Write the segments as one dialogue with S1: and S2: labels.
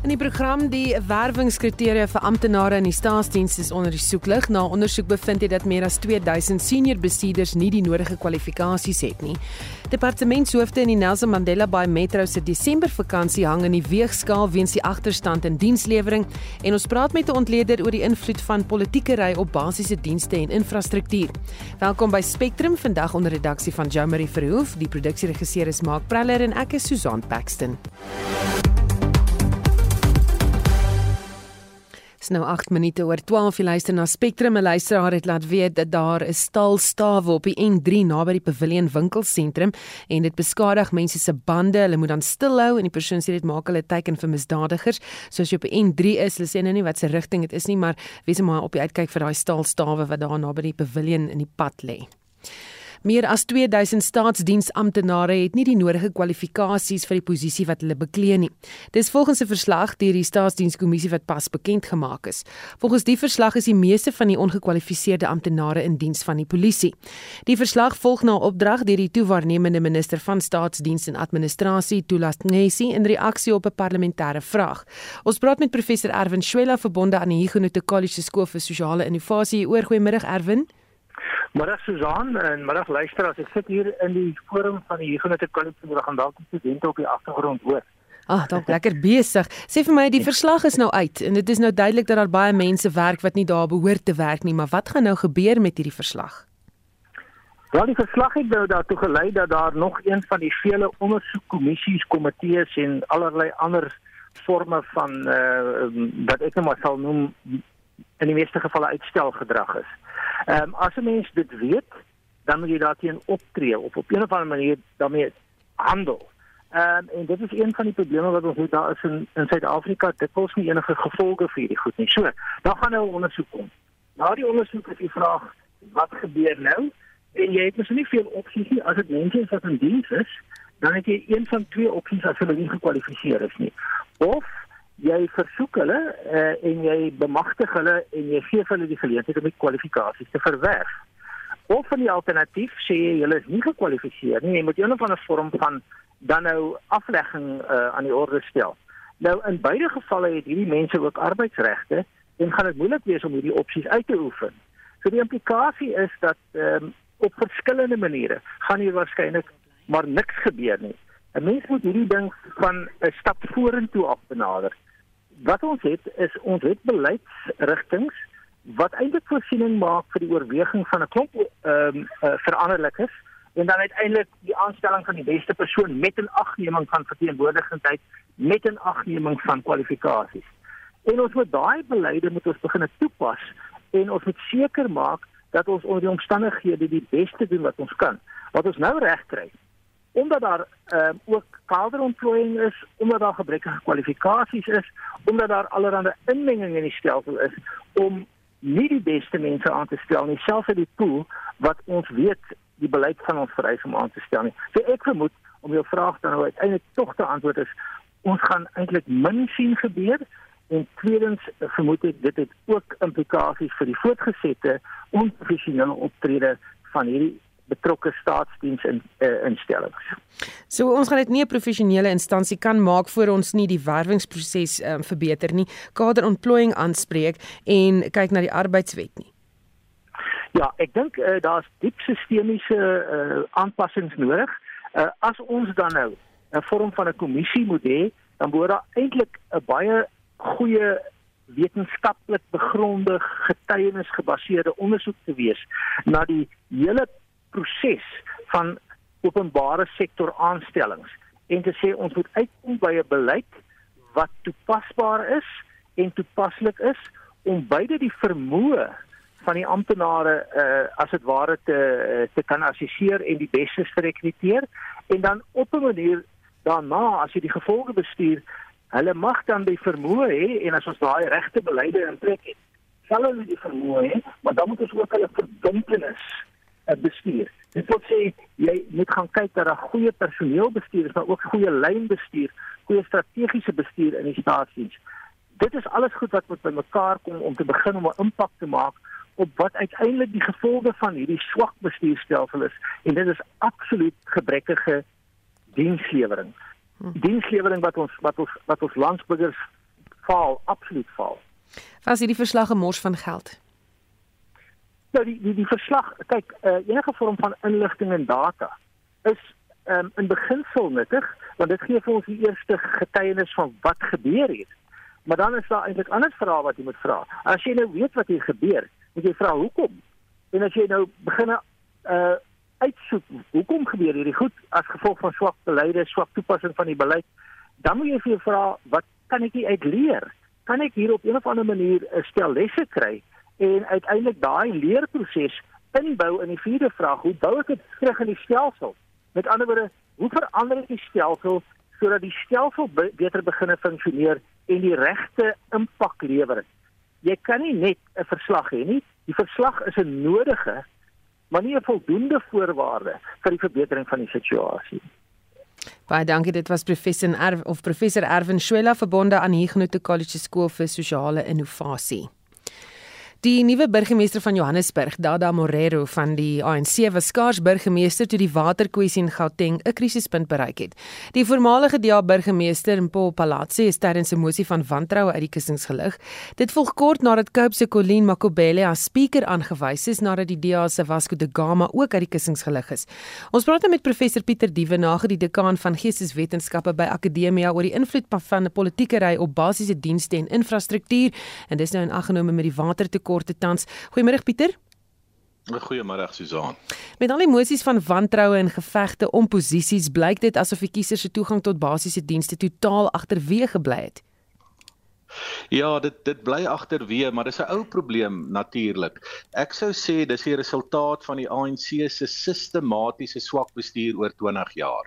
S1: In die program die werwingskriteria vir amptenare in die staatsdiens is onder die soeklig. Na ondersoek bevind dit dat meer as 2000 senior bestuurders nie die nodige kwalifikasies het nie. Departementshoofde in die Nelson Mandela Bay Metro se Desember vakansie hang in die weegskaal weens die agterstand in dienslewering en ons praat met 'n ontleder oor die invloed van politiekery op basiese dienste en infrastruktuur. Welkom by Spectrum vandag onder redaksie van Jo Marie Verhoef. Die produksieregisseur is Mark Preller en ek is Susan Paxton. Nou 8 minute oor 12 jy luister na Spectrum. 'n luisteraar het laat weet dat daar 'n stalstawe op die N3 naby die Pavilion winkelsentrum en dit beskadig mense se bande. Hulle moet dan stilhou en die persoon sê dit maak hulle teiken vir misdadigers. Soos jy op die N3 is hulle sê nou nie wat se rigting dit is nie maar wees maar op die uitkyk vir daai stalstawe wat daar naby die Pavilion in die pad lê Meer as 2000 staatsdiensamptenare het nie die nodige kwalifikasies vir die posisie wat hulle beklee nie. Dis volgens 'n verslag deur die staatsdienskommissie wat pas bekend gemaak is. Volgens die verslag is die meeste van die ongekwalifiseerde amptenare in diens van die polisie. Die verslag volg na opdrag deur die toewaarnemende minister van staatsdiens en administrasie, Tulas Ngesi, in reaksie op 'n parlementêre vraag. Ons praat met professor Erwin Schwella verbonde aan die Huguenot College skool vir sosiale innovasie. Oor goeiemiddag Erwin.
S2: Middag Susan en middag luisteraars. Ek sit hier in die forum van die Huguenot College waar gaan dalk studente op die agtergrond hoor.
S1: Ag, dalk lekker besig. Sê vir my, die verslag is nou uit en dit is nou duidelik dat daar baie mense werk wat nie daar behoort te werk nie, maar wat gaan nou gebeur met hierdie verslag?
S2: Wel, die verslag het nou daartoe gelei dat daar nog een van die vele ondersoekkommissies, komitees en allerlei ander forme van eh uh, wat ek net maar sal noem in die meeste gevalle uitstelgedrag is. Ehm um, as 'n mens dit weet, dan moet jy daarteen optree of op 'n of ander manier daarmee handel. Ehm um, en dit is een van die probleme wat ons het daar is in in Suid-Afrika, dit kos nie enige gevolge vir hierdie goed nie. So, dan gaan nou ondersoek kom. Na die ondersoek is die vraag wat gebeur nou? En jy het mos nie veel opsies nie as dit mense is wat in diens is, dan het jy een van twee opsies as hulle nie gekwalifiseer is nie. Of jy versoek hulle uh, en jy bemagtig hulle en jy gee hulle die geleentheid om die kwalifikasies te verwerf. Of van die alternatief sê jy hulle is nie gekwalifiseer nie, jy moet een of ander vorm van dan nou aflegging uh, aan die orde stel. Nou in beide gevalle het hierdie mense ook arbeidsregte en gaan dit moeilik wees om hierdie opsies uit te oefen. So die implikasie is dat um, op verskillende maniere gaan hier waarskynlik maar niks gebeur nie. 'n Mens moet hierdie ding van 'n stap vorentoe af benader wat ons het is ons het beleidsrigtinge wat eintlik voorsiening maak vir die oorweging van 'n klomp ehm um, uh, veranderlikes en dan uiteindelik die aanstelling van die beste persoon met 'n agneming van verteenwoordigendheid met 'n agneming van kwalifikasies. En ons moet daai beleide moet ons begin toepas en ons moet seker maak dat ons onder die omstandighede die beste doen wat ons kan. Wat ons nou reg kry omdat daar ehm uh, ook kaderontplooiing is, omdat daar gebrekkige kwalifikasies is, omdat daar allerlei inmenging in die stelsel is om nie die beste mense aan te stel nie, selfs uit die pool wat ons weet die beleid van ons vereis om aan te stel nie. So ek vermoed om jou vraag dan nou uiteindelik tog te antwoord is ons gaan eintlik min sien gebeur en tweedens vermoed ek dit het ook implikasies vir die voortgesette onprofessionele optrede van hierdie betrokke staatsdiens in uh, instellings.
S1: So ons gaan dit nie 'n professionele instansie kan maak voor ons nie die werwingsproses um, verbeter nie, kaderontplooiing aanspreek en kyk na die arbeidswet nie.
S2: Ja, ek dink uh, daar's diep sistemiese uh, aanpassings nodig. Uh, as ons dan nou 'n vorm van 'n kommissie moet hê, dan behoort daar eintlik 'n baie goeie wetenskaplik begronde getuienisgebaseerde ondersoek te wees na die hele proses van openbare sektor aanstellings en te sê ons moet uitkom by 'n beleid wat toepasbaar is en toepaslik is om beide die vermoë van die amptenare uh, as dit ware te te kan assesseer en die bestes te rekruteer en dan op 'n manier daarna as jy die gevolge bestuur hulle mag dan die vermoë hê en as ons daai regte beleide in plek het sal hulle die vermoë hê maar dan moet ons ook hulle verbintenis 'n bestuur. Dit wil sê jy moet gaan kyk dat daar goeie personeelbestuur is, maar ook goeie lynbestuur, goeie strategiese bestuur in die staatsdiens. Dit is alles goed wat moet bymekaar kom om te begin om 'n impak te maak op wat uiteindelik die gevolge van hierdie swak bestuurstelsel is en dit is absoluut gebrekkige dienslewering. Hm. Dienslewering wat ons wat ons wat ons landsburgers faal, absoluut faal.
S1: Was hierdie verslag 'n mors van geld?
S2: Nou die die die verslag, kyk, uh, enige vorm van inligting en data is um, in beginsel nuttig want dit gee vir ons die eerste getuienis van wat gebeur het. Maar dan is daar eintlik ander vrae wat jy moet vra. As jy nou weet wat hier gebeur, moet jy vra hoekom? En as jy nou begin uh uitsoek hoekom gebeur hierdie goed as gevolg van swak beleide, swak toepassing van die beleid, dan moet jy vir jou vra wat kan ek uit leer? Kan ek hier op 'n of ander manier 'n stel lesse kry en uiteindelik daai leerproses inbou in die vierde vraag, hoe bou ek dit terug in die stelsel? Met ander woorde, hoe verander ek die stelsel sodat die stelsel be beter begine funksioneer en die regte impak lewer? Jy kan nie net 'n verslag hê nie. Die verslag is 'n nodige maar nie 'n voldoende voorwaarde vir die verbetering van die situasie.
S1: Baie dankie. Dit was professor Erv of professor Erwin Schuela verbonde aan Huguenot College skool vir sosiale innovasie. Die nuwe burgemeester van Johannesburg, Dada Morero van die ANC, was skaars burgemeester toe die waterkwessie in Gauteng 'n krisispunt bereik het. Die voormalige DA burgemeester, Mpho Palatsi, is tydens 'n mosie van wantroue uit die kussings gelig. Dit volg kort nadat Cape se Colleen Makobele as spreker aangewys is nadat die DA se Vasco da Gama ook uit die kussings gelig is. Ons praat nou met professor Pieter Dievenage, die dekaan van Geesteswetenskappe by Akademia oor die invloed van 'n politieke ry op basiese dienste en infrastruktuur en dis nou in aggenome met die water korte tans. Goeiemôre Pieter.
S3: Goeiemôre Susan.
S1: Met al die emosies van wantroue en gevegte om posisies, blyk dit asof die kiesers se toegang tot basiese dienste totaal agterweë gebly het.
S3: Ja, dit dit bly agterweë, maar dis 'n ou probleem natuurlik. Ek sou sê dis die resultaat van die ANC se sistematiese swak bestuur oor 20 jaar.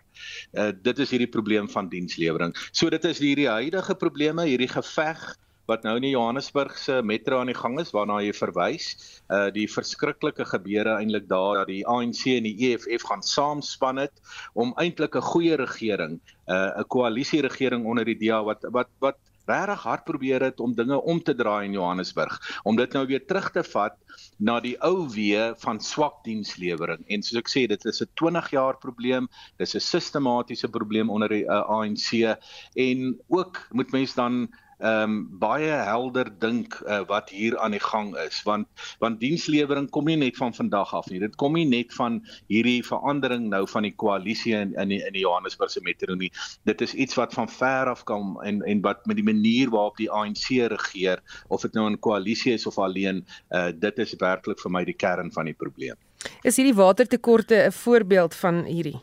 S3: Uh dit is hierdie probleem van dienslewering. So dit is hierdie huidige probleme, hierdie geveg wat nou in die Johannesburg se metro aan die gang is waarna jy verwys, uh die verskriklike gebeure eintlik daar dat die ANC en die EFF gaan saamspan het om eintlik 'n goeie regering, uh 'n koalisie regering onder die DA wat wat wat regtig hard probeer het om dinge om te draai in Johannesburg. Om dit nou weer terug te vat na die ou weë van swak dienslewering. En soos ek sê dit is 'n 20 jaar probleem dis 'n sistematiese probleem onder die uh, ANC en ook moet mens dan ehm um, baie helder dink uh, wat hier aan die gang is want want dienslewering kom nie net van vandag af nie. Dit kom nie net van hierdie verandering nou van die koalisie in in die, in die Johannesburgse metro nie. Dit is iets wat van ver af kom en en wat met die manier waarop die ANC regeer of dit nou 'n koalisie is of alleen uh, dit is werklik vir my die kern van die probleem.
S1: Is hierdie watertekorte 'n voorbeeld van hierdie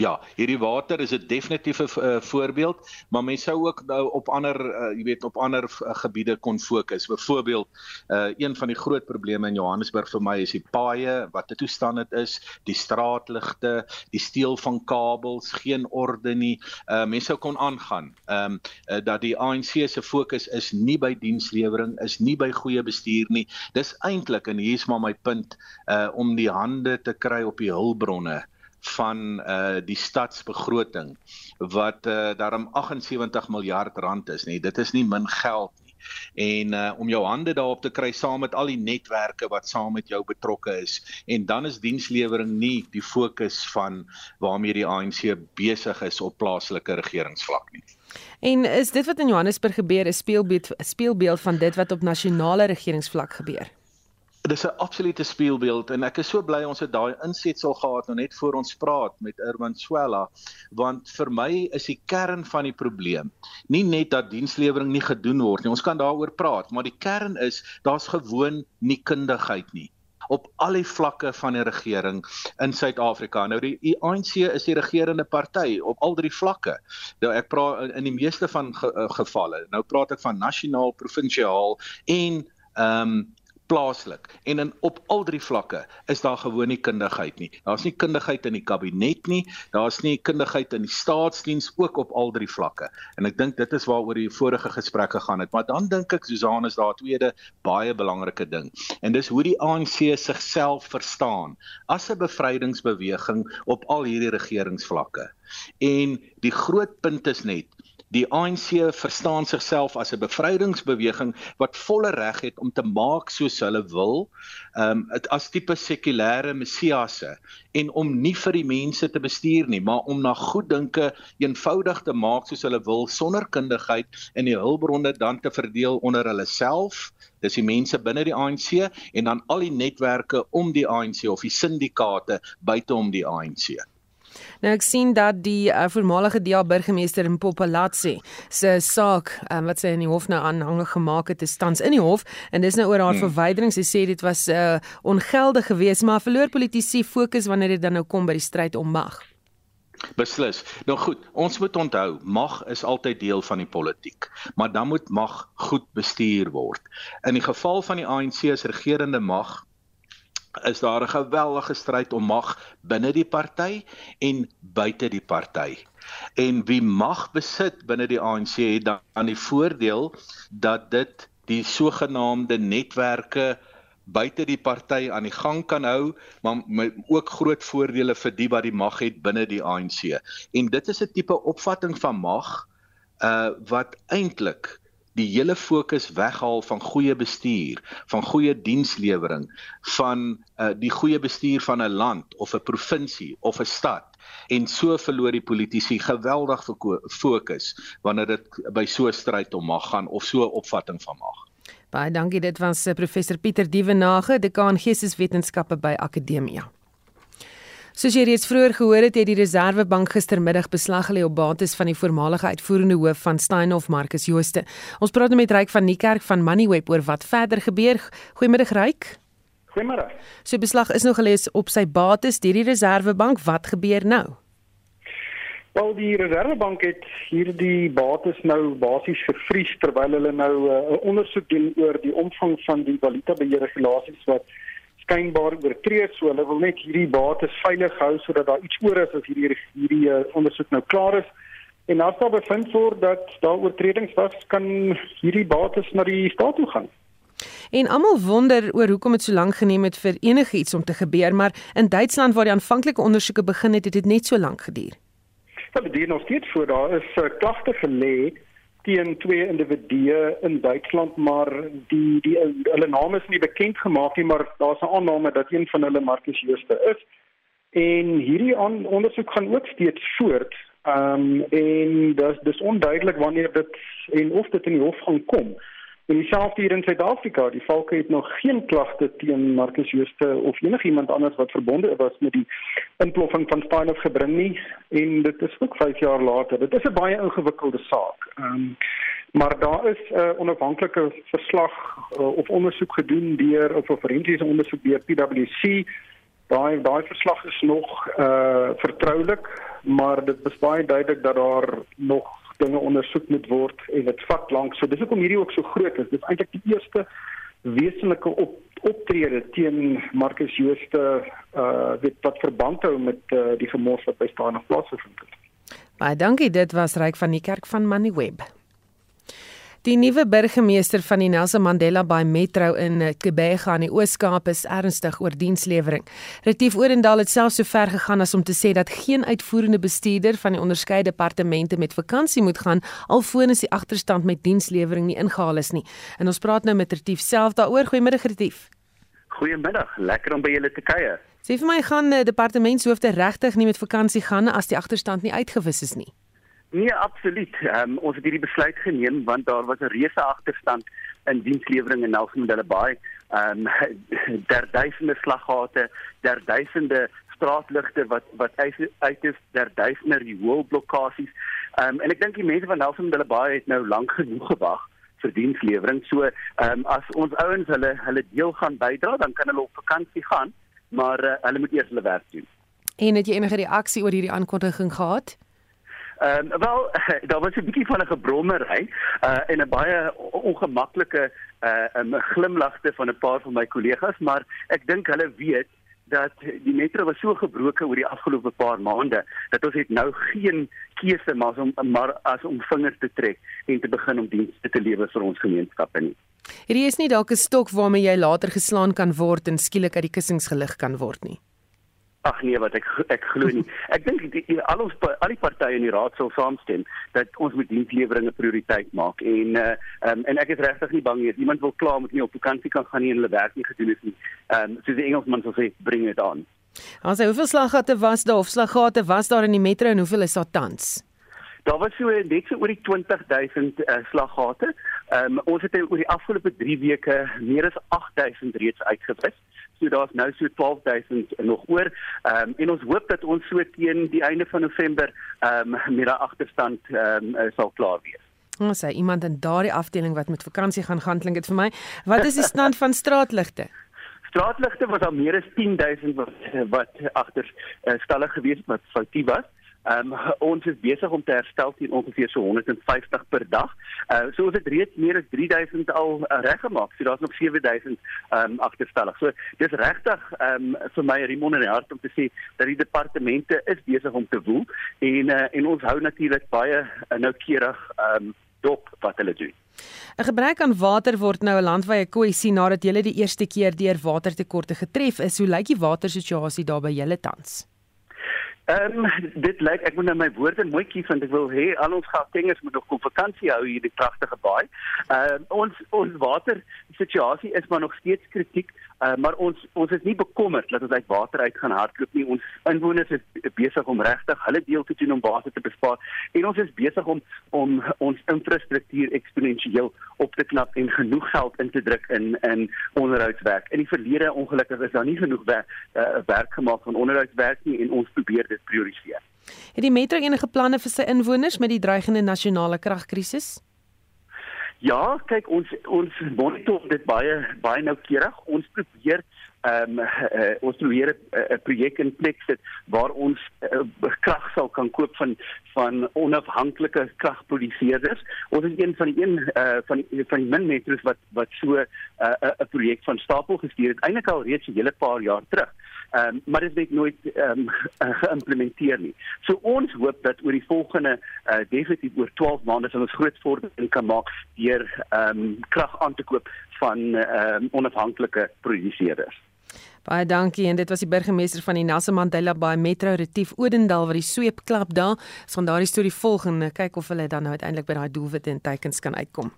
S3: Ja, hierdie water is 'n definitiewe uh, voorbeeld, maar mense sou ook nou op ander uh, jy weet op ander uh, gebiede kon fokus. Byvoorbeeld, uh, een van die groot probleme in Johannesburg vir my is die paaie, wat 'n toestand dit is, die straatligte, die steel van kabels, geen orde nie. Uh, mense sou kon aangaan. Ehm um, uh, dat die ANC se fokus is nie by dienslewering, is nie by goeie bestuur nie. Dis eintlik en hier's maar my punt, uh, om die hande te kry op die hulpbronne van uh die stadsbegroting wat uh daarom 78 miljard rand is nie dit is nie min geld nie en uh om jou hande daarop te kry saam met al die netwerke wat saam met jou betrokke is en dan is dienslewering nie die fokus van waarmee die ANC besig is op plaaslike regeringsvlak nie
S1: En is dit wat in Johannesburg gebeur 'n speelbeeld speelbeeld van dit wat op nasionale regeringsvlak gebeur?
S3: Dis 'n absolute speelbeeld en ek is so bly ons het daai insetsel gehad nou net voor ons praat met Irwin Swela want vir my is die kern van die probleem nie net dat dienslewering nie gedoen word nie ons kan daaroor praat maar die kern is daar's gewoon nie kundigheid nie op al die vlakke van die regering in Suid-Afrika. Nou die ANC is die regerende party op al drie vlakke. Nou ek praat in die meeste van ge, uh, gevalle. Nou praat ek van nasionaal, provinsiaal en ehm um, plaaslik en in op al drie vlakke is daar gewoon nie kundigheid nie. Daar's nie kundigheid in die kabinet nie, daar's nie kundigheid in die staatsdiens ook op al drie vlakke. En ek dink dit is waaroor die vorige gesprekke gaan het. Maar dan dink ek Susan is daar 'n tweede baie belangrike ding. En dis hoe die ANC sigself verstaan as 'n bevrydingsbeweging op al hierdie regeringsvlakke. En die groot punt is net Die ANC verstaan sigself as 'n bevrydingsbeweging wat volle reg het om te maak soos hulle wil, ehm um, as tipe sekulêre messiasse en om nie vir die mense te bestuur nie, maar om na goeddinke eenvoudig te maak soos hulle wil sonder kundigheid en die hulpbronne dan te verdeel onder hulle self dis die mense binne die ANC en dan al die netwerke om die ANC of die syndikaate buite om die ANC.
S1: Nou ek sien dat die uh, voormalige DA burgemeester in Popalatsi se saak um, wat sy in die hof nou aanhangig gemaak het, is tans in die hof en dis nou oor haar hmm. verwydering. Sy sê dit was uh, ongeldig geweest, maar verloor politici fokus wanneer dit dan nou kom by die stryd om mag.
S3: Beslis. Nou goed, ons moet onthou, mag is altyd deel van die politiek, maar dan moet mag goed bestuur word. In die geval van die ANC as regerende mag is daar 'n geweldige stryd om mag binne die party en buite die party. En wie mag besit binne die ANC het dan die voordeel dat dit die sogenaamde netwerke buite die party aan die gang kan hou, maar ook groot voordele vir die wat die mag het binne die ANC. En dit is 'n tipe opvatting van mag uh wat eintlik die hele fokus weghaal van goeie bestuur, van goeie dienslewering, van uh die goeie bestuur van 'n land of 'n provinsie of 'n stad en so verloor die politici geweldig fokus wanneer dit by so 'n stryd om mag gaan of so 'n opvatting van mag.
S1: Baie dankie. Dit was eh, professor Pieter Dievenage, dekaan Geesteswetenskappe by Akademia. Soos jy reeds vroeër gehoor het, het die Reserwebank gistermiddag beslag gelê op bates van die voormalige uitvoerende hoof van Steinhoff, Marcus Jooste. Ons praat nou met Ryk van Niekerk van Moneyweb oor wat verder gebeur. Goeiemiddag Ryk.
S4: Goeiemôre.
S1: So beslag is nou gelees op sy bates deur die Reserwebank. Wat gebeur nou?
S4: Wel die Reservebank het hierdie bates nou basies gevries terwyl hulle nou uh, 'n uh, ondersoek doen oor die omvang van die valutabeheerregulasies wat skynbaar oortree. So hulle wil net hierdie bates veilig hou sodat daar iets oor is as hierdie hierdie uh, ondersoek nou klaar is. En as daar bevind word dat daar oortredings was, kan hierdie bates na die staat toe gaan.
S1: En almal wonder oor hoekom dit so lank geneem het vir enigiets om te gebeur, maar in Duitsland waar die aanvanklike ondersoeke begin het, het dit net so lank geduur.
S4: Wel dit nog steeds voor daar is uh, klagte gelê teen twee individue in Duitsland maar die die hulle name is nie bekend gemaak nie maar daar's 'n aanname dat een van hulle Marcus Jooste is en hierdie aan, ondersoek gaan ook steeds voort ehm um, en dis dis onduidelik wanneer dit en of dit in die hof gaan kom. En dieselfde hier in Suid-Afrika, die valke het nog geen klagte teen Marcus Jooste of enigiemand anders wat verbonde was met die inploffing van Steinhoff gebring nie en dit is ook 5 jaar later. Dit is 'n baie ingewikkelde saak. Ehm um, maar daar is 'n uh, onafhanklike verslag uh, of ondersoek gedoen deur of 'n forensiese ondersoek deur PwC. Daai daai verslag is nog uh vertroulik, maar dit is baie duidelik dat daar nog dinge ondersoek moet word en dit vat lank. So dis hoekom hierdie ook so groot is. Dit is eintlik die eerste wesenlike op, optrede teen Marcus Jooste uh weet wat verband hou met uh, die gemors wat by staan op plaasgevind het.
S1: Baie dankie. Dit was Ryk van die kerk van Moneyweb. Die nuwe burgemeester van die Nelson Mandela Bay Metro in Kebega in die Oos-Kaap is ernstig oor dienslewering. Retief Orendal het selfs so ver gegaan as om te sê dat geen uitvoerende bestuurder van die onderskeie departemente met vakansie moet gaan alvorens die agterstand met dienslewering nie ingehaal is nie. En ons praat nou met Retief self daaroor. Goeiemiddag Retief.
S5: Goeiemiddag. Lekker om by julle te kuier.
S1: Sê vir my gaan die departementshoofde regtig nie met vakansie gaan as die agterstand nie uitgewis is nie?
S5: Nee, absoluut. Um, ons het hierdie besluit geneem want daar was 'n reuse agterstand in dienslewering in Nelson Mandela Bay. Ehm um, daar duisende slaggate, daar duisende straatligte wat wat uit is, daar duisende rioolblokkades. Ehm um, en ek dink die mense van Nelson Mandela Bay het nou lank genoeg gewag vir dienslewering. So ehm um, as ons ouens hulle hulle deel gaan bydra, dan kan hulle op vakansie gaan, maar uh, hulle moet eers hulle werk doen.
S1: En het jy enige reaksie oor hierdie aankondiging gehad?
S5: Ehm um, wel daar was 'n bietjie van 'n gebrommery uh en 'n baie ongemaklike uh 'n glimlagte van 'n paar van my kollegas, maar ek dink hulle weet dat die metro was so gebroken oor die afgelope paar maande dat ons het nou geen keuse maar om maar as om vingers te trek en te begin om dienste te lewer vir ons gemeenskappe nie.
S1: Hierdie is nie dalk 'n stok waarmee jy later geslaan kan word en skielik uit die kussings gelig kan word nie.
S5: Ag nee, wat ek ek glo nie. Ek dink al ons al die partye in die raad sal saamstem dat ons moet diensleweringe prioriteit maak en uh, um, en ek is regtig nie bang nie. Iemand wil klaar met nie op vakansie kan gaan nie en hulle werk nie gedoen het nie. Ehm um, soos die Engelsman sou sê, bring dit aan.
S1: Ons sê hoeveel slaggate was daar of slaggate was daar in die metro en hoeveel is daar tans?
S5: Daar was so net so oor die 20000 uh, slaggate. Ehm um, ons het oor die afgelope 3 weke meer as 8000 reeds uitgewis. So daar's nou so 12000 nog oor. Ehm um, en ons hoop dat ons so teen die einde van November ehm um, met daai agterstand ehm um, sal klaar wees.
S1: Ons sê iemand in daardie afdeling wat met vakansie gaan gaan klink dit vir my. Wat is die stand van straatligte?
S5: Straatligte was al meer as 10000 wat wat agter uh, stalle gewees wat foutief was. Ehm um, ons is besig om te herstel teen ongeveer so 150 per dag. Uh so ons het reeds meer as 3000 al uh, reggemaak. So daar's nog 7000 ehm um, agterstallig. So dis regtig ehm um, vir my Rimon in die hart om te sê dat die departemente is besig om te woel en uh, en ons hou natuurlik baie uh, noukeurig ehm um, dop wat hulle doen.
S1: 'n Gebrek aan water word nou 'n landwyse kwessie nadat hulle die eerste keer deur watertekorte getref is. Hoe lyk die watersituasie daar by julle tans?
S5: Ehm um, dit lyk ek moet nou my woorde mooi kies want ek wil hê al ons gaatgangers moet nog op vakansie hou hier die pragtige baai. Ehm uh, ons ons water situasie is maar nog steeds kritiek, uh, maar ons ons is nie bekommerd dat ons uit water uit gaan hardloop nie. Ons inwoners is besig om regtig hulle deel te doen om water te bespaar en ons is besig om om ons infrastruktuur eksponensieel op te knap en genoeg geld in te druk in in onderhoudswerk. In die verlede ongelukkig is daar nie genoeg werk, uh, werk gemaak van onderhoudswerk nie en ons probeer dit prioritiseer.
S1: Het die metro enige planne vir sy inwoners met die dreigende nasionale kragkrisis?
S5: Ja, kyk ons ons monitor dit baie baie noukeurig. Ons probeer ehm um, uh, ons probeer 'n uh, projek in plek sit waar ons uh, krag sal kan koop van van onafhanklike kragproduseerders. Ons is een van die een uh, van die van die min metros wat wat so 'n uh, 'n projek van stapel gestuur het eintlik al reeds 'n hele paar jaar terug. Ehm um, maar dit het nooit ehm um, geïmplementeer nie. So ons hoop dat oor die volgende uh, definitief oor 12 maande sal ons groot vordering kan maak deur ehm um, krag aan te koop van ehm um, onafhanklike produseerders.
S1: Baie dankie en dit was die burgemeester van die Nelson Mandela Bay Metro Retief Odendal wat die sweep klap daar. Ons gaan daardie storie volg en kyk of hulle dan nou uiteindelik by daai doelwit en teikens kan uitkom.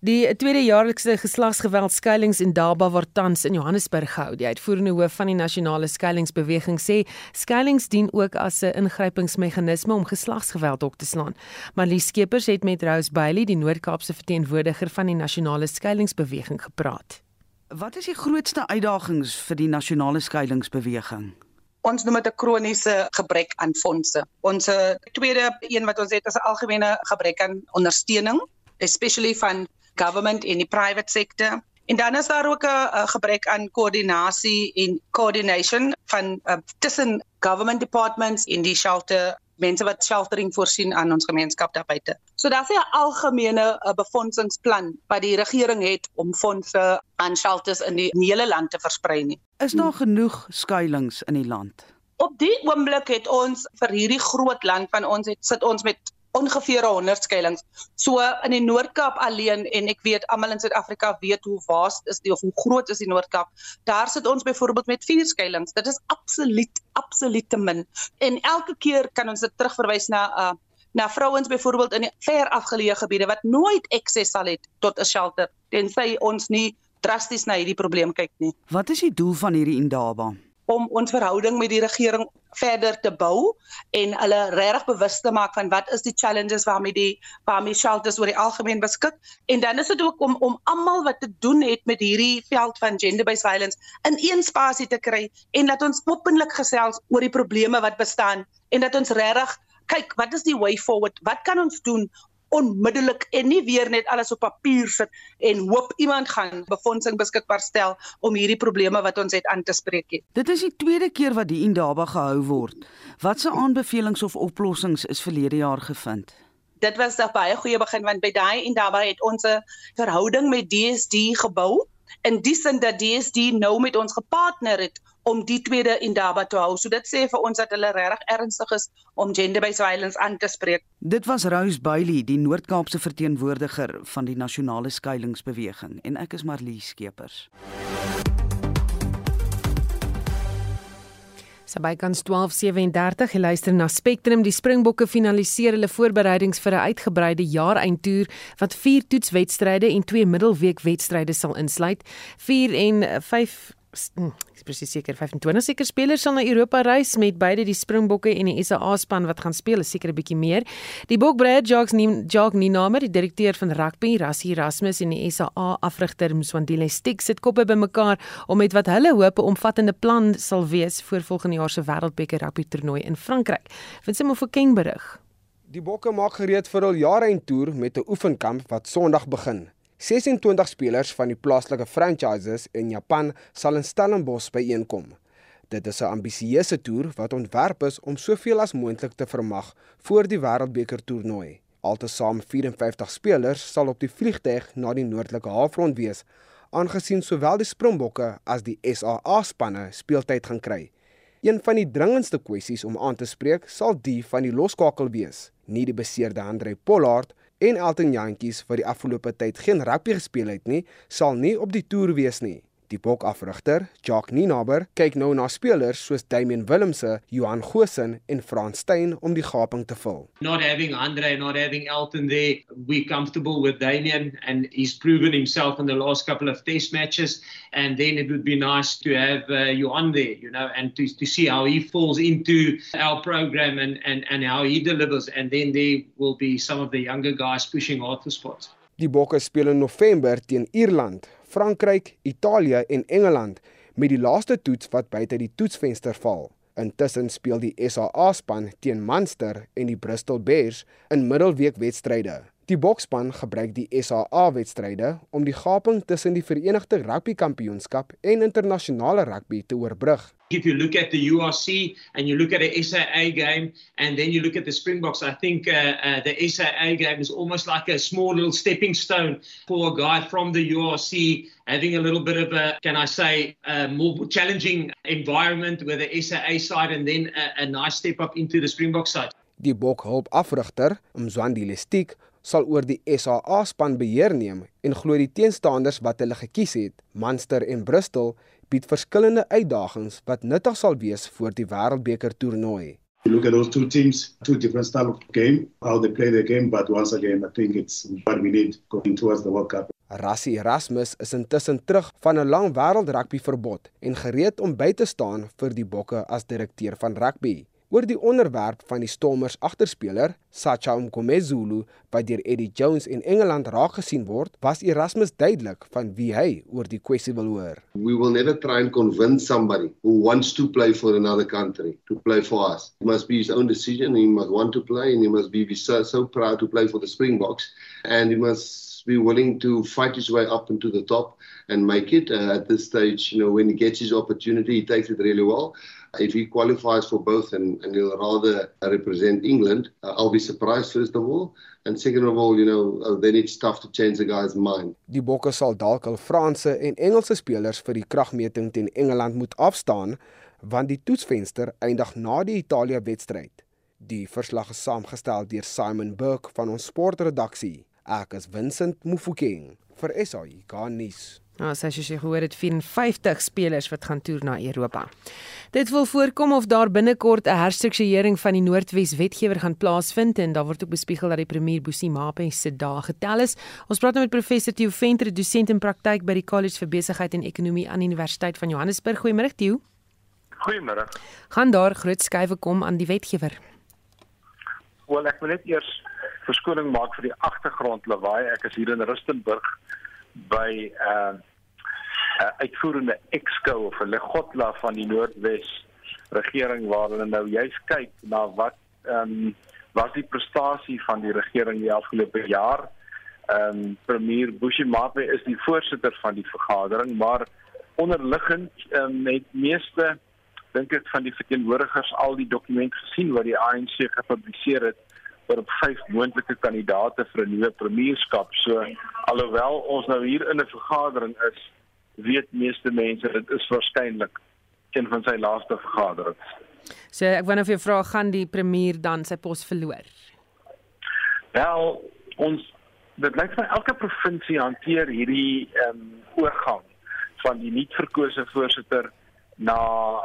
S1: Die tweede jaarlikse geslagsgeweld skuilings in Daba word tans in Johannesburg gehou. Die uitvoerende hoof van die nasionale skuilingsbeweging sê skuilings dien ook as 'n ingrypingsmeganisme om geslagsgeweld op te slaan. Marlie Skeepers het met Rose Bailey, die Noord-Kaapse verteenwoordiger van die nasionale skuilingsbeweging gepraat.
S6: Wat is die grootste uitdagings vir die nasionale skuilingsbeweging?
S7: Ons noem dit 'n kroniese gebrek aan fondse. Ons tweede een wat ons het is 'n algemene gebrek aan ondersteuning, especially van government en die private sector. En dan is daar ook 'n gebrek aan koördinasie en coordination van uh, tussen government departments en die shelter mense wat sheltering voorsien aan ons gemeenskap daar buite. So daar's 'n algemene uh, befondsingsplan wat die regering het om fondse aan shelters in die, in die hele land te versprei nie.
S6: Is daar genoeg skuilings in die land?
S7: Op die oomblik het ons vir hierdie groot land van ons het sit ons met ongeveer 100 skuilings. So in die Noord-Kaap alleen en ek weet almal in Suid-Afrika weet hoe vaas is die of hoe groot is die Noord-Kaap. Daar sit ons byvoorbeeld met 4 skuilings. Dit is absoluut absoluut te min. En elke keer kan ons dit terugverwys na 'n uh, na vrouens byvoorbeeld in ver afgeleë gebiede wat nooit akses sal het tot 'n shelter tensy ons nie drasties na hierdie probleem kyk nie.
S6: Wat is die doel van hierdie Indaba?
S7: Om ons verhouding met die regering verder te bou en hulle regtig bewus te maak van wat is die challenges waarmee die waarmee shelters oor die algemeen beskik. En dan is dit ook om om almal wat te doen het met hierdie veld van gender based violence in een spasie te kry en dat ons openlik gesels oor die probleme wat bestaan en dat ons regtig kyk wat is die way forward? Wat kan ons doen onmiddellik en nie weer net alles op papier sit en hoop iemand gaan befondsing beskikbaar stel om hierdie probleme wat ons het aan te spreek.
S6: Dit is die tweede keer wat die Indaba gehou word. Watse aanbevelings of oplossings is verlede jaar gevind?
S7: Dit was 'n baie goeie begin want by daai Indaba het ons 'n verhouding met DSD gebou in die sin dat DSD nou met ons gepartner het om die tweede Indaba te hou. So dit sê vir ons dat hulle regtig ernstig is om gender-based violence aan te spreek.
S6: Dit was Rose Bailey, die Noord-Kaapse verteenwoordiger van die nasionale skuilingsbeweging en ek is Marlie Skeepers.
S1: Sy bykans 12:37 geluister na Spectrum. Die Springbokke finaliseer hulle voorbereidings vir 'n uitgebreide jaareindtoer wat 4 toetswedstryde en 2 middelweekwedstryde sal insluit. 4 en 5 hm, ek is presies seker 25 seker spelers sal na Europa reis met beide die Springbokke en die SA span wat gaan speel, is seker 'n bietjie meer. Die Bokbreë Jocks neem Jock Niname, die direkteur van rugby, Rassie Erasmus en die SA afrigter Mswandile Stik sit koppe bymekaar om met wat hulle hoop 'n omvattende plan sal wees vir volgende jaar se Wêreldbeker rugby toernooi in Frankryk. Vind sy moet vir King berig.
S8: Die Bokke maak gereed vir hul jaareindtoer met 'n oefenkamp wat Sondag begin. 26 spelers van die plaaslike franchises in Japan sal in Stellenbosch byeenkom. Dit is 'n ambisieuse toer wat ontwerp is om soveel as moontlik te vermag voor die Wêreldbeker toernooi. Altesaam 54 spelers sal op die vliegtyg na die noordelike halfrond wees, aangesien sowel die Springbokke as die SAA spanne speeltyd gaan kry. Een van die dringendste kwessies om aan te spreek sal die van die loskakel wees. Nie die beseerde Andre Pollard en Elton Jantjies wat die afgelope tyd geen rugby gespeel het nie, sal nie op die toer wees nie. Die bokafrigter, Jacques Ninaber, kyk nou na spelers soos Damian Willemse, Johan Gosen en Frans Steyn om die gaping te vul.
S9: Not having Andre, not having Elton there, we comfortable with Damian and he's proven himself in the last couple of test matches and then it would be nice to have uh, Johan there, you know, and to to see how he falls into our program and and and how he delivers and then there will be some of the younger guys pushing hard for spots.
S8: Die Bokke speel in November teen Ierland Frankryk, Italië en Engeland met die laaste toets wat buite die toetsvenster val. Intussen speel die SA span teen Munster en die Bristol Bears in middelweekwedstryde. Die bokspan gebruik die SAA wedstryde om die gaping tussen die Verenigde Rugby Kampioenskap en internasionale rugby te oorbrug.
S9: If you look at the URC and you look at the SAA game and then you look at the Springboks, I think uh, uh, the SAA game is almost like a small little stepping stone for a guy from the URC having a little bit of a, can I say, a more challenging environment with the SAA side and then a, a nice step up into the Springbok side.
S8: Die bokhulp afrigter, Mzwandi Lestiek, sal oor die SAA span beheer neem en glo die teenstanders wat hulle gekies het, Munster en Bristol, bied verskillende uitdagings wat nuttig sal wees vir die Wêreldbeker toernooi.
S10: You look at those two teams, two different style of game, how they play the game, but once again, I think it's what we need going towards the World Cup.
S8: Rassie Erasmus is intussen terug van 'n lang wêreldrugby verbod en gereed om by te staan vir die Bokke as direkteur van rugby oor die onderwerp van die Stormers agterspeler Sacha Mkomezulu wat deur Eddie Jones in Engeland raak gesien word, was Erasmus duidelik van wie hy oor die kwessie wil hoor.
S11: We will never try and convince somebody who wants to play for another country to play for us. It must be his own decision. He must want to play and he must be so, so proud to play for the Springboks and he must be willing to fight his way up into the top and make it uh, at this stage, you know, when he gets his opportunity, he takes it really well. If he qualifies for both and, and he'll rather represent England, uh, I'll be surprised first of all. And second of all, you know, uh, then it's tough to change the guy's mind.
S8: Die Bokke sal dalk al Franse en Engelse spelers vir die kragmeting teen Engeland moet afstaan want die toetsvenster eindig na die Italië wedstryd. Die verslag is saamgestel deur Simon Burke van ons sportredaksie. Ek is Vincent Mufokeng vir SAI Garnis.
S1: Nou, as jy gehoor het 54 spelers wat gaan toer na Europa. Dit wil voorkom of daar binnekort 'n herstrukturering van die Noordwes wetgewer gaan plaasvind en daar word ook bespiegel dat die premier Boesie Mape se dae getel is. Ons praat nou met professor Theo Venter, dosent in praktyk by die College vir Besigheid en Ekonomie aan die Universiteit van Johannesburg. Goeiemôre Theo.
S12: Goeiemôre.
S1: Gaan daar groot skuwe kom aan die wetgewer?
S12: Wel, ek wil net eers verskoning maak vir die agtergrond lawaai. Ek is hier in Rustenburg by uh, uh, uitvoerende exco of 'n legotla van die Noordwes regering waar hulle nou juist kyk na wat ehm um, was die prestasie van die regering die afgelope jaar. Ehm um, premier Bushimapa is die voorsitter van die vergadering, maar onderliggend ehm um, met meeste dink ek van die verteenwoordigers al die dokument gesien wat die ANC gepubliseer het oor op vyf moontlike kandidate vir 'n nuwe premierskap. So alhoewel ons nou hier in 'n vergadering is, weet meeste mense dit is waarskynlik een van sy laaste vergaderings.
S1: So ek wou nou vir jou vra gaan die premier dan sy pos verloor?
S12: Wel, ons dit lyk vir elke provinsie hanteer hierdie ehm um, oorgang van die nuut verkose voorsitter na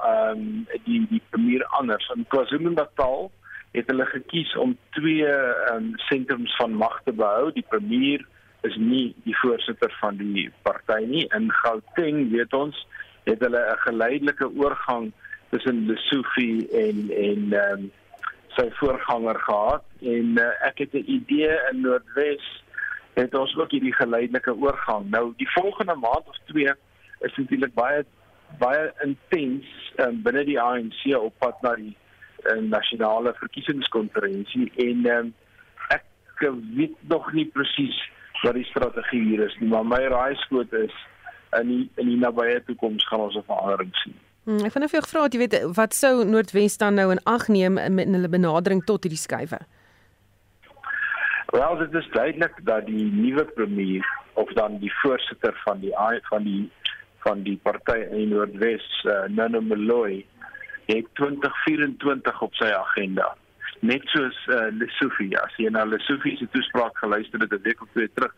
S12: ehm um, die die premier anders in KwaZulu-Natal het hulle gekies om twee ehm um, sentrums van mag te behou. Die premier is nie die voorsitter van die party nie. In Gauteng weet ons het hulle 'n geleidelike oorgang tussen Lesofie en en ehm um, sy voorganger gehad en uh, ek het 'n idee in Noordwes het ons ook hierdie geleidelike oorgang. Nou die volgende maand of twee is natuurlik baie baie intens um, binne die ANC op pad na die uh, nasionale verkiesingskonferensie en um, ek weet nog nie presies wat die strategie hier is nie, maar my raaiskoot is in die in die nabye toekoms gaan ons 'n verandering sien.
S1: Hmm, ek vind of jy gevra jy weet, wat sou Noordwes dan nou in ag neem met hulle benadering tot hierdie skuwe?
S12: Wel, dit is duidelik dat die nuwe premier of dan die voorsitter van die van die van die party in Noordwes, uh, Nana Maloyi, het 2024 op sy agenda. Net soos uh, Lesofie, as jy na Lesofie se toespraak geluister het 'n week of twee terug,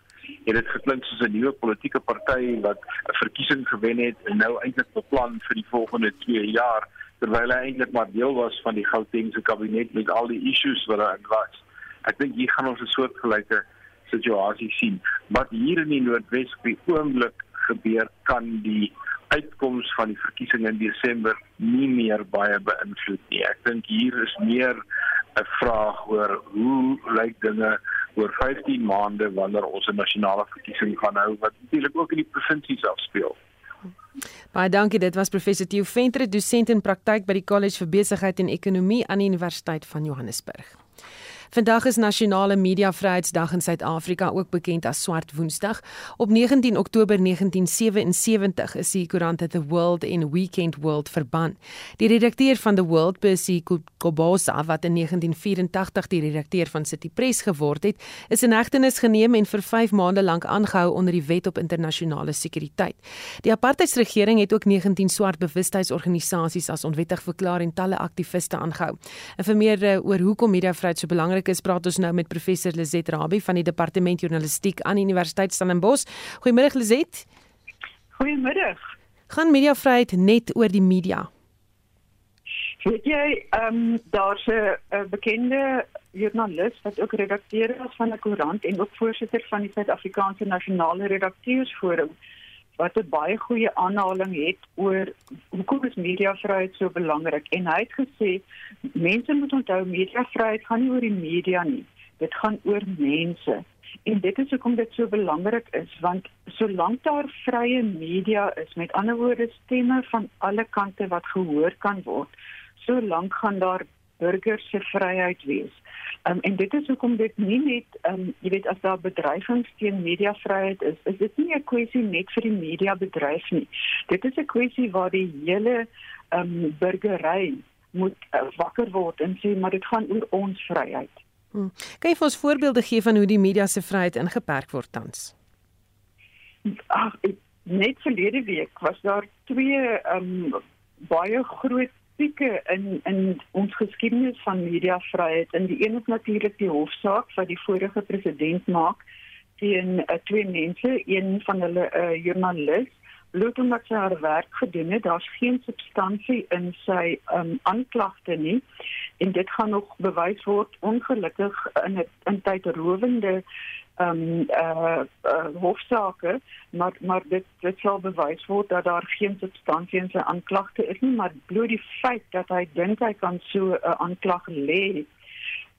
S12: het dit geklink soos 'n nuwe politieke party wat 'n verkiesing gewen het en nou eintlik beplan vir die volgende 2 jaar terwyl hy eintlik maar deel was van die Gautengse kabinet met al die issues wat daar was. Ek dink hier gaan ons 'n soortgelyke situasie sien. Wat hier in die Noordwes op die oomblik gebeur kan die uitkoms van die verkiesing in Desember nie meer baie beïnvloed nie. Ek dink hier is meer 'n vraag oor hoe lyk dinge oor 15 maande wanneer ons 'n nasionale verkiesing gaan hou wat natuurlik ook in die provinsies afspeel.
S1: Baie dankie. Dit was professor Theo Venter, dosent in praktyk by die College vir Besigheid en Ekonomie aan die Universiteit van Johannesburg. Vandag is Nasionale Media Vryheidsdag in Suid-Afrika, ook bekend as Swart Woensdag. Op 19 Oktober 1977 is die koerante The World en Weekend World verban. Die redakteur van The World, Percy Kobosa, wat in 1984 die redakteur van City Press geword het, is in hegtenis geneem en vir 5 maande lank aangehou onder die Wet op Internasionale Sekuriteit. Die apartheidsregering het ook 19 swart bewustheidsorganisasies as onwettig verklaar en talle aktiviste aangehou. En vir meer eh, oor hoekom mediavryheid so belangrik belangrik is, praat ons nou met professor Lizet Rabie van die Departement Journalistiek aan Universiteit Stellenbosch. Goeiemôre Lizet.
S13: Goeiemôre.
S1: Gaan mediavryheid net oor die media?
S13: Weet jy, ehm um, daar's 'n bekende joernalis wat ook redakteur was van 'n koerant en ook voorsitter van die Suid-Afrikaanse Nasionale Redakteursforum wat 'n baie goeie aanhaling het oor hoekom is mediavryheid so belangrik. En hy het gesê mense moet onthou mediavryheid gaan nie oor die media nie. Dit gaan oor mense. En dit is hoekom dit so belangrik is want solank daar vrye media is met ander woorde stemme van alle kante wat gehoor kan word solank gaan daar burgers se vryheid wees Um, en dit is hoekom dit nie net um, jy weet as daar bedreigings teen mediavryheid is, is dit nie 'n kwessie net vir die mediabedryf nie. Dit is 'n kwessie waar die hele um, burgery moet uh, wakker word en sê maar dit gaan oor ons vryheid.
S1: Hmm. Kan jy vir ons voorbeelde gee van hoe die media se vryheid ingeperk word tans?
S13: Ag, net verlede week was daar twee um, baie groot pieke in in ons geskiedenis van mediavryheid. En die een is natuurlik die hofsaak wat die vorige president maak teen uh, twee mense, een van hulle 'n uh, joernalis bloot omdat sy haar werk gedoen het, daar's geen substansie in sy um, aanklagte nie. En dit gaan nog bewys word ongelukkig in 'n in tydrowende ehm um, eh uh, uh, hofsaake. Maar maar dit dit sal bewys word dat daar geen substansie in sy aanklagte is nie. Maar bloot die feit dat hy dink hy kan so 'n uh, aanklag lê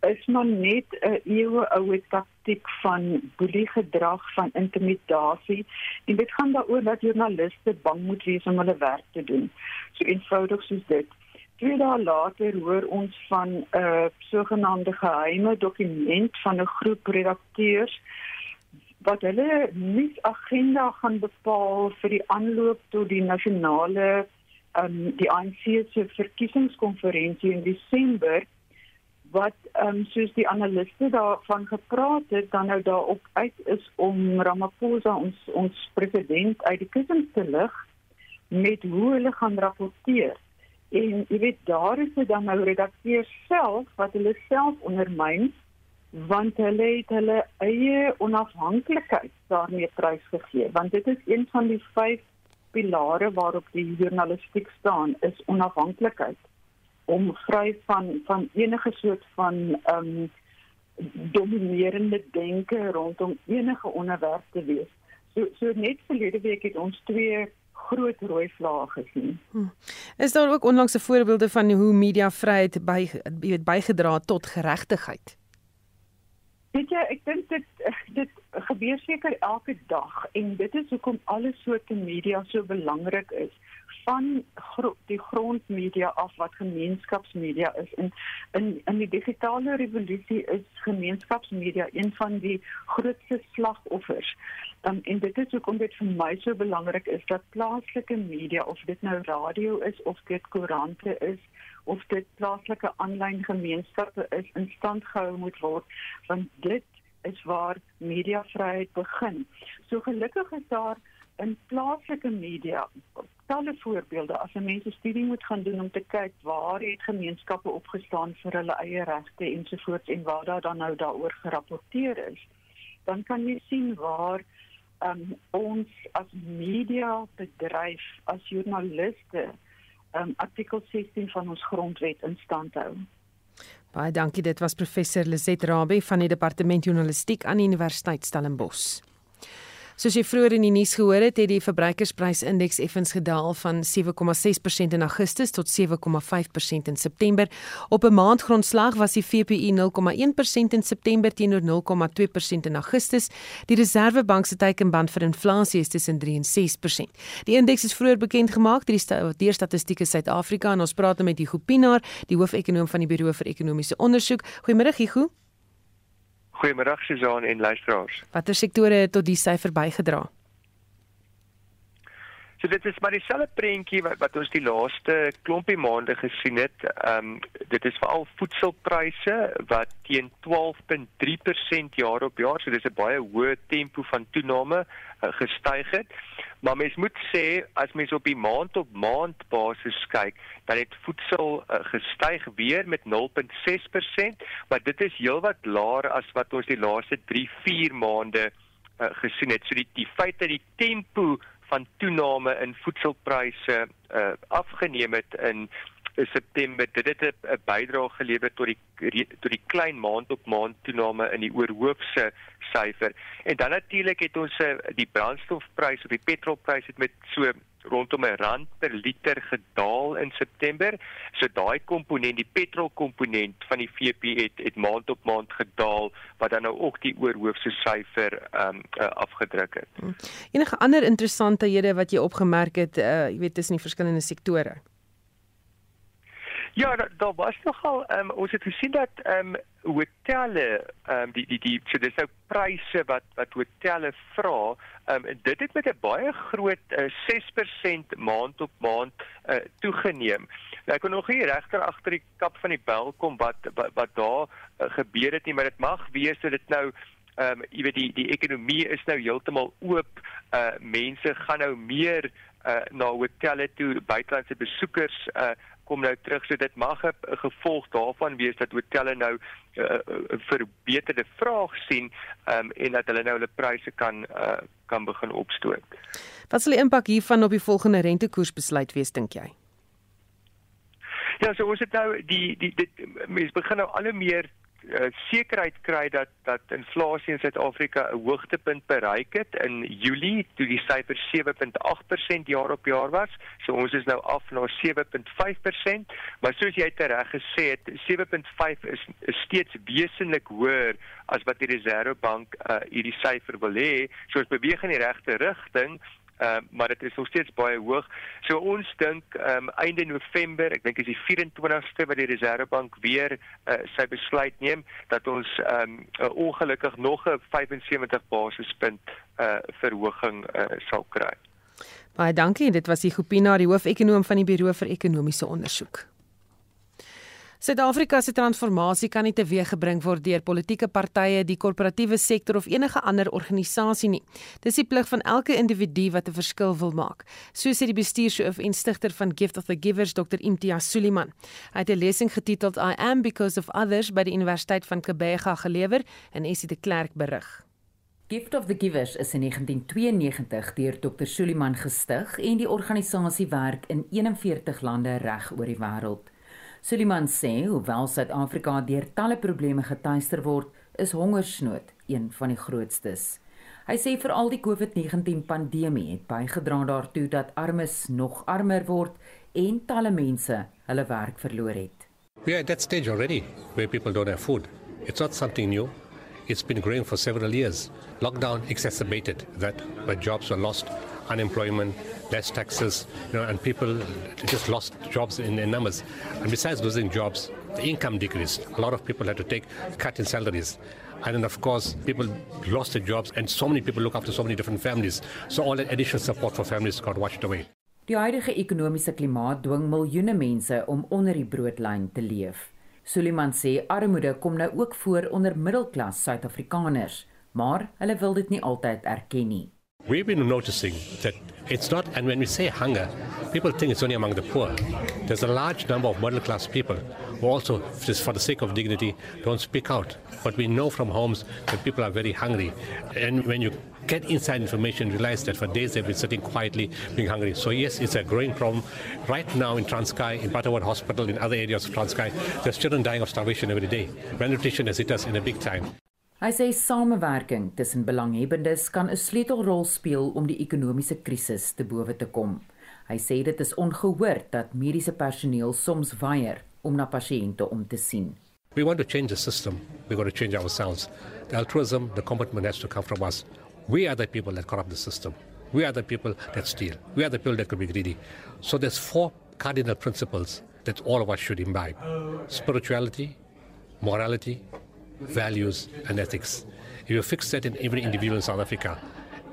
S13: is maar net 'n eeue oue taktik van boelie gedrag van intimidasie en dit gaan daaroor dat joernaliste bang moet wees om hulle werk te doen. So eenvoudig soos dit. Twee dae later hoor ons van 'n uh, sogenaamde geheime dokument van 'n groep redakteurs wat hulle nuusagenda gaan bepaal vir die aanloop tot die nasionale um, die ANC se verkiesingskonferensie in Desember wat um, soos die analiste daarvan gepraat het dan nou daarop uit is om Ramaphosa ons ons president uit die kussings te lig met hoe hulle gaan rapporteer. En jy weet daar is dit dan nou redakteurs self wat hulle self ondermyn want hulle het hulle eie onafhanklikheid daarmee prysgegee. Want dit is een van die vyf pilare waarop die journalistiek staan is onafhanklikheid om vry van van enige soort van ehm um, dominerende denke rondom enige onderwerp te wees. So so net verlede week het ons twee groot rooi vlae gesien. Hmm.
S1: Is daar ook onlangse voorbeelde van hoe mediavryheid by weet bygedra tot geregtigheid?
S13: Weet jy, ek dink dit dit gebeur seker elke dag en dit is hoekom alle soorte media so belangrik is van gro die grondmedia af wat gemeenskapsmedia is en in in die digitale revolusie is gemeenskapsmedia een van die grootste slagoffers. Um, en dit is hoekom dit vir my so belangrik is dat plaaslike media of dit nou radio is of dit koerante is of dit plaaslike aanlyn gemeenskappe is in stand gehou moet word want dit is waar mediavryheid begin. So gelukkig is daar in plaaslike media talle voorbeelde as 'n mens 'n studie moet gaan doen om te kyk waar het gemeenskappe opgestaan vir hulle eie regte ensovoorts en waar daar dan nou daaroor gerapporteer is. Dan kan jy sien waar um, ons as media bedryf as joernaliste um, artikel 16 van ons grondwet in stand hou.
S1: Baie dankie. Dit was professor Lizet Rabie van die departement journalistiek aan die Universiteit Stellenbosch. Soos jy vroeër in die nuus gehoor het, het die verbruikersprysindeks effens gedaal van 7,6% in Augustus tot 7,5% in September. Op 'n maandgrondslag was die VPI 0,1% in September teenoor 0,2% in Augustus. Die Reserwebank se teikenband vir inflasie is tussen 3 en 6%. Die indeks is vroeër bekend gemaak deur die Statistieke Suid-Afrika en ons praat nou met Hugo Pinaar, die hoofekonoom van die Buro vir Ekonomiese Onderzoek. Goeiemôre Hugo.
S14: Goeiemôre Suzan en luisteraars.
S1: Watter sektore het tot die syfer bygedra?
S14: So dit is maar dieselfde prentjie wat, wat ons die laaste klompie maande gesien het. Ehm um, dit is veral voedselpryse wat teen 12.3% jaar op jaar, so dis 'n baie hoë tempo van toename uh, gestyg het. Maar mens moet sê as mens op die maand op maand basis kyk, dan het voedsel uh, gestyg weer met 0.6%, maar dit is heelwat laer as wat ons die laaste 3-4 maande uh, gesien het. So die die feit dat die tempo van toename in voedselpryse uh, afgeneem het in September dit het 'n bydrae gelewer tot die tot die klein maand op maand toename in die oorhoofse syfer en dan natuurlik het ons uh, die brandstofprys of die petrolprys het met so rondom 'n rand per liter gedaal in September. So daai komponent, die petrolkomponent van die VP het het maand op maand gedaal wat dan nou ook die oorhoofse syfer ehm um, afgedruk het. Hmm.
S1: Enige ander interessanthede wat jy opgemerk het, uh, jy weet tussen die verskillende sektore?
S14: Ja, daar da was nogal um, ons het gesien dat ehm um, hotelle ehm um, die die die so dis nou pryse wat wat hotelle vra. Ehm um, dit het met 'n baie groot uh, eh, 6% maand op maand uh, toegeneem. Nou ek kan nog nie regter agter die kap van die bel kom wat wat, wat daar uh, gebeur het nie, maar dit mag wees dat dit nou ehm um, jy weet die die ekonomie is nou heeltemal oop. Uh mense gaan nou meer uh na hotelle toe, buitelandse besoekers uh kom nou terug so dit mag 'n gevolg daarvan wees dat hotelle nou 'n uh, uh, verbeterde vraag sien um, en dat hulle nou hulle pryse kan uh, kan begin opstoot.
S1: Wat sal die impak hiervan op die volgende rentekoersbesluit wees dink jy?
S14: Ja, so ons het nou die die dit mense begin nou al hoe meer uh, sekerheid kry dat dat inflasie in Suid-Afrika 'n hoogtepunt bereik het in Julie toe die syfer 7.8% jaar op jaar was. So ons is nou af na 7.5%, maar soos jy tereg gesê het, 7.5 is, is steeds wesentlik hoër as wat die Reservebank uh, hierdie syfer wil hê. So ons beweeg in die regte rigting, uh, maar dit is nog steeds baie hoog. So ons dink um, einde November, ek dink is die 24ste wat die Reservebank weer uh, sy besluit neem dat ons um, uh, ongelukkig nog 'n 75 basispunt uh, verhoging uh, sal kry.
S1: Baie dankie. Dit was die Gopina, die hoofekonoom van die Buro vir Ekonomiese Onderzoek. Suid-Afrika se transformasie kan nie teweeggebring word deur politieke partye, die korporatiewe sektor of enige ander organisasie nie. Dis die plig van elke individu wat 'n verskil wil maak, so sê die bestuurshoof en stigter van Gift of the Givers, Dr. Imtiaz Suliman. Hy het 'n lesing getiteld I am because of others by die Universiteit van Kebega gelewer en Essie de Klerk berig.
S15: Gift of the Givers is in 1992 deur Dr. Suliman gestig en die organisasie werk in 41 lande reg oor die wêreld. Suliman sê hoewel Suid-Afrika deur talle probleme getuister word, is hongersnood een van die grootstes. Hy sê veral die COVID-19 pandemie het bygedra daartoe dat armes nog armer word en talle mense hulle werk verloor het.
S16: We are at that stage already where people don't have food. It's not something new. It's been growing for several years. Lockdown exacerbated that, where jobs were lost, unemployment, less taxes, you know, and people just lost jobs in, in numbers. And besides losing jobs, the income decreased. A lot of people had to take cut in salaries. And then, of course, people lost their jobs, and so many people look after so many different families. So all that additional support for families got washed away.
S15: Die huidige ekonomiese klimaat dwing miljoene mense om onder die broodlyn te leef. Suliman sê armoede kom nou ook voor onder middelklas Suid-Afrikaners, maar hulle wil dit nie altyd erken nie.
S16: We've been noticing that it's not and when we say hunger, people think it's only among the poor. There's a large number of middle class people who also just for the sake of dignity don't speak out. But we know from homes that people are very hungry. And when you get inside information, realize that for days they've been sitting quietly being hungry. So yes, it's a growing problem. Right now in Transkei, in Butterworth Hospital, in other areas of Transkei, there's children dying of starvation every day. Malnutrition has hit us in a big time.
S15: Hy sê samewerking tussen belanghebbendes kan 'n sleutelrol speel om die ekonomiese krisis te bowe te kom. Hy sê dit is ongehoord dat mediese personeel soms weier om na pasiënte om te sien.
S16: We want to change the system. We got to change ourselves. The altruism, the commitment has to come from us. We are the people that corrupt the system. We are the people that steal. We are the people that could be greedy. So there's four cardinal principles that all of us should imbibe. Spirituality, morality, values and ethics. If you fix that in every individual in South Africa,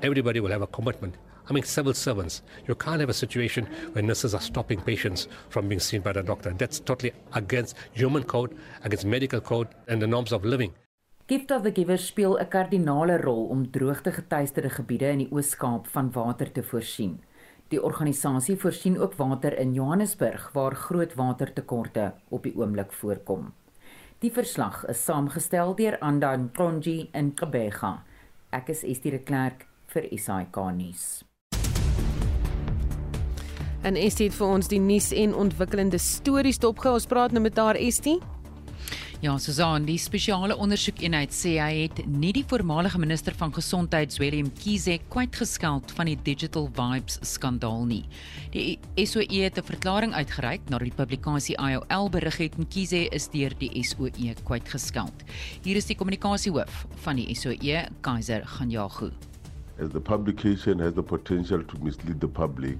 S16: everybody will have a commitment. I mean, civil servants. You can't have a situation where nurses are stopping patients from being seen by the doctor. That's totally against human code, against medical code, and the norms of living.
S15: Gift of the Giver speel 'n kardinale rol om droogtegetuisterde gebiede in die Oos-Kaap van water te voorsien. Die organisasie voorsien ook water in Johannesburg waar groot watertekorte op die oomblik voorkom. Die verslag is saamgestel deur Andan Kronji in Kabega. Ek is Estie de Klerk vir SAK nuus.
S1: En Estie het vir ons die nuus en ontwikkelende stories dopgehou. Ons praat nou met haar Estie.
S17: Ja, Susan, die spesiale ondersoekeenheid sê hy het nie die voormalige minister van gesondheid, Willem Kize, kwyt geskeld van die Digital Vibes skandaal nie. Die SOE het 'n verklaring uitgereik nadat die publikasie IOL berig het en Kize is deur die SOE kwyt geskeld. Hier is die kommunikasiehoof van die SOE, Kaiser Ganjagu.
S18: As the publication has the potential to mislead the public,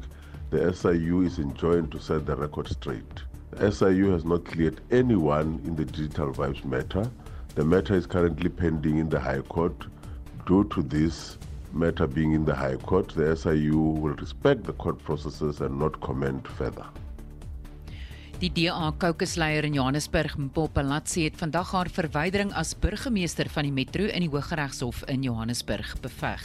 S18: the SIU is enjoined to set the record straight. SIU has not cleared anyone in the digital vibes matter. The matter is currently pending in the High Court. Due to this matter being in the High Court, the SIU will respect the court processes and not comment further.
S17: Die DA kokesleier in Johannesburg, Mpopalatsi het vandag haar verwydering as burgemeester van die metro in die Hooggeregshof in Johannesburg beveg.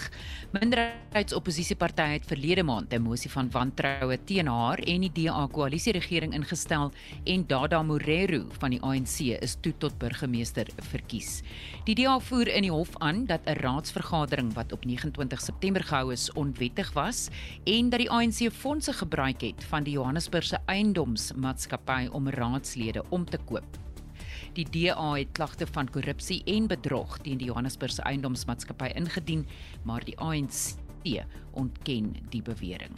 S17: Minderheidsopposisiepartye het verlede maand 'n mosie van wantroue teen haar en die DA koalisieregering ingestel en Dada Moreru van die ANC is toe tot burgemeester verkies. Die DA voer in die hof aan dat 'n raadsvergadering wat op 29 September gehou is onwettig was en dat die ANC fondse gebruik het van die Johannesburgse eiendomsmaatskappy maatskappy om raadslede om te koop. Die DA het klagte van korrupsie en bedrog teen die Johannesburgse eiendomsmaatskappy ingedien, maar die ANC ontken die bewering.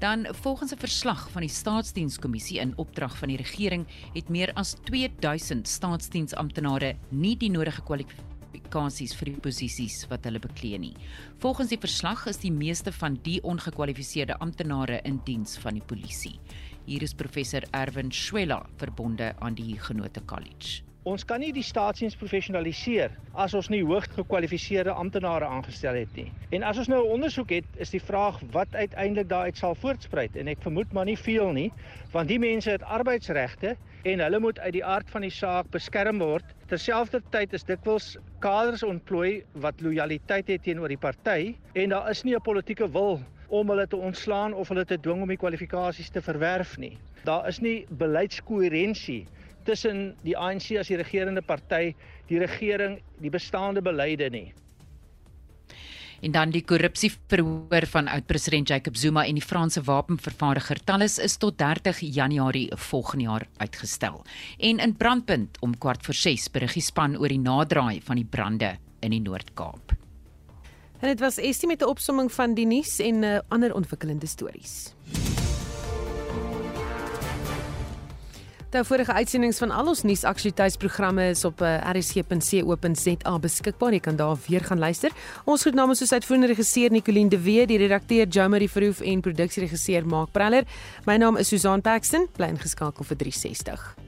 S17: Dan volgens 'n verslag van die staatsdienskommissie in opdrag van die regering het meer as 2000 staatsdiensamptenare nie die nodige kwalifikasies vir die posisies wat hulle beklee nie. Volgens die verslag is die meeste van die ongekwalifiseerde amptenare in diens van die polisie. Hier is professor Erwin Schwella verbonde aan die Genote College.
S19: Ons kan nie die staatsdiens professionaliseer as ons nie hoogs gekwalifiseerde amptenare aangestel het nie. En as ons nou 'n ondersoek het, is die vraag wat uiteindelik daaruit sal voortspruit en ek vermoed maar nie veel nie, want die mense het arbeidsregte en hulle moet uit die aard van die saak beskerm word. Terselfdertyd is dikwels kaders ontplooi wat lojaliteit het teenoor die party en daar is nie 'n politieke wil om hulle te ontslaan of hulle te dwing om die kwalifikasies te verwerf nie. Daar is nie beleidskoherensie tussen die ANC as die regerende party, die regering, die bestaande beleide nie.
S17: En dan die korrupsieverhoor van oud-president Jacob Zuma en die Franse wapenvervaardiger Thales is tot 30 Januarie volgende jaar uitgestel. En in Brandpunt om kwart voor 6 berig die span oor die naderdraai van die brande in die Noord-Kaap.
S1: En dit was Estie met 'n opsomming van die nuus en uh, ander ontwikkelende stories. Die vorige uitsendings van al ons nuusaktualiteitsprogramme is op uh, eh, rsg.co.za beskikbaar. Jy kan daar weer gaan luister. Ons groet namens soos uitvoerende regisseur Nicoline de Wee, die redakteur Jomari Verhoef en produksieregisseur Mark Preller. My naam is Susan Paxton. Bly ingeskakel vir 360.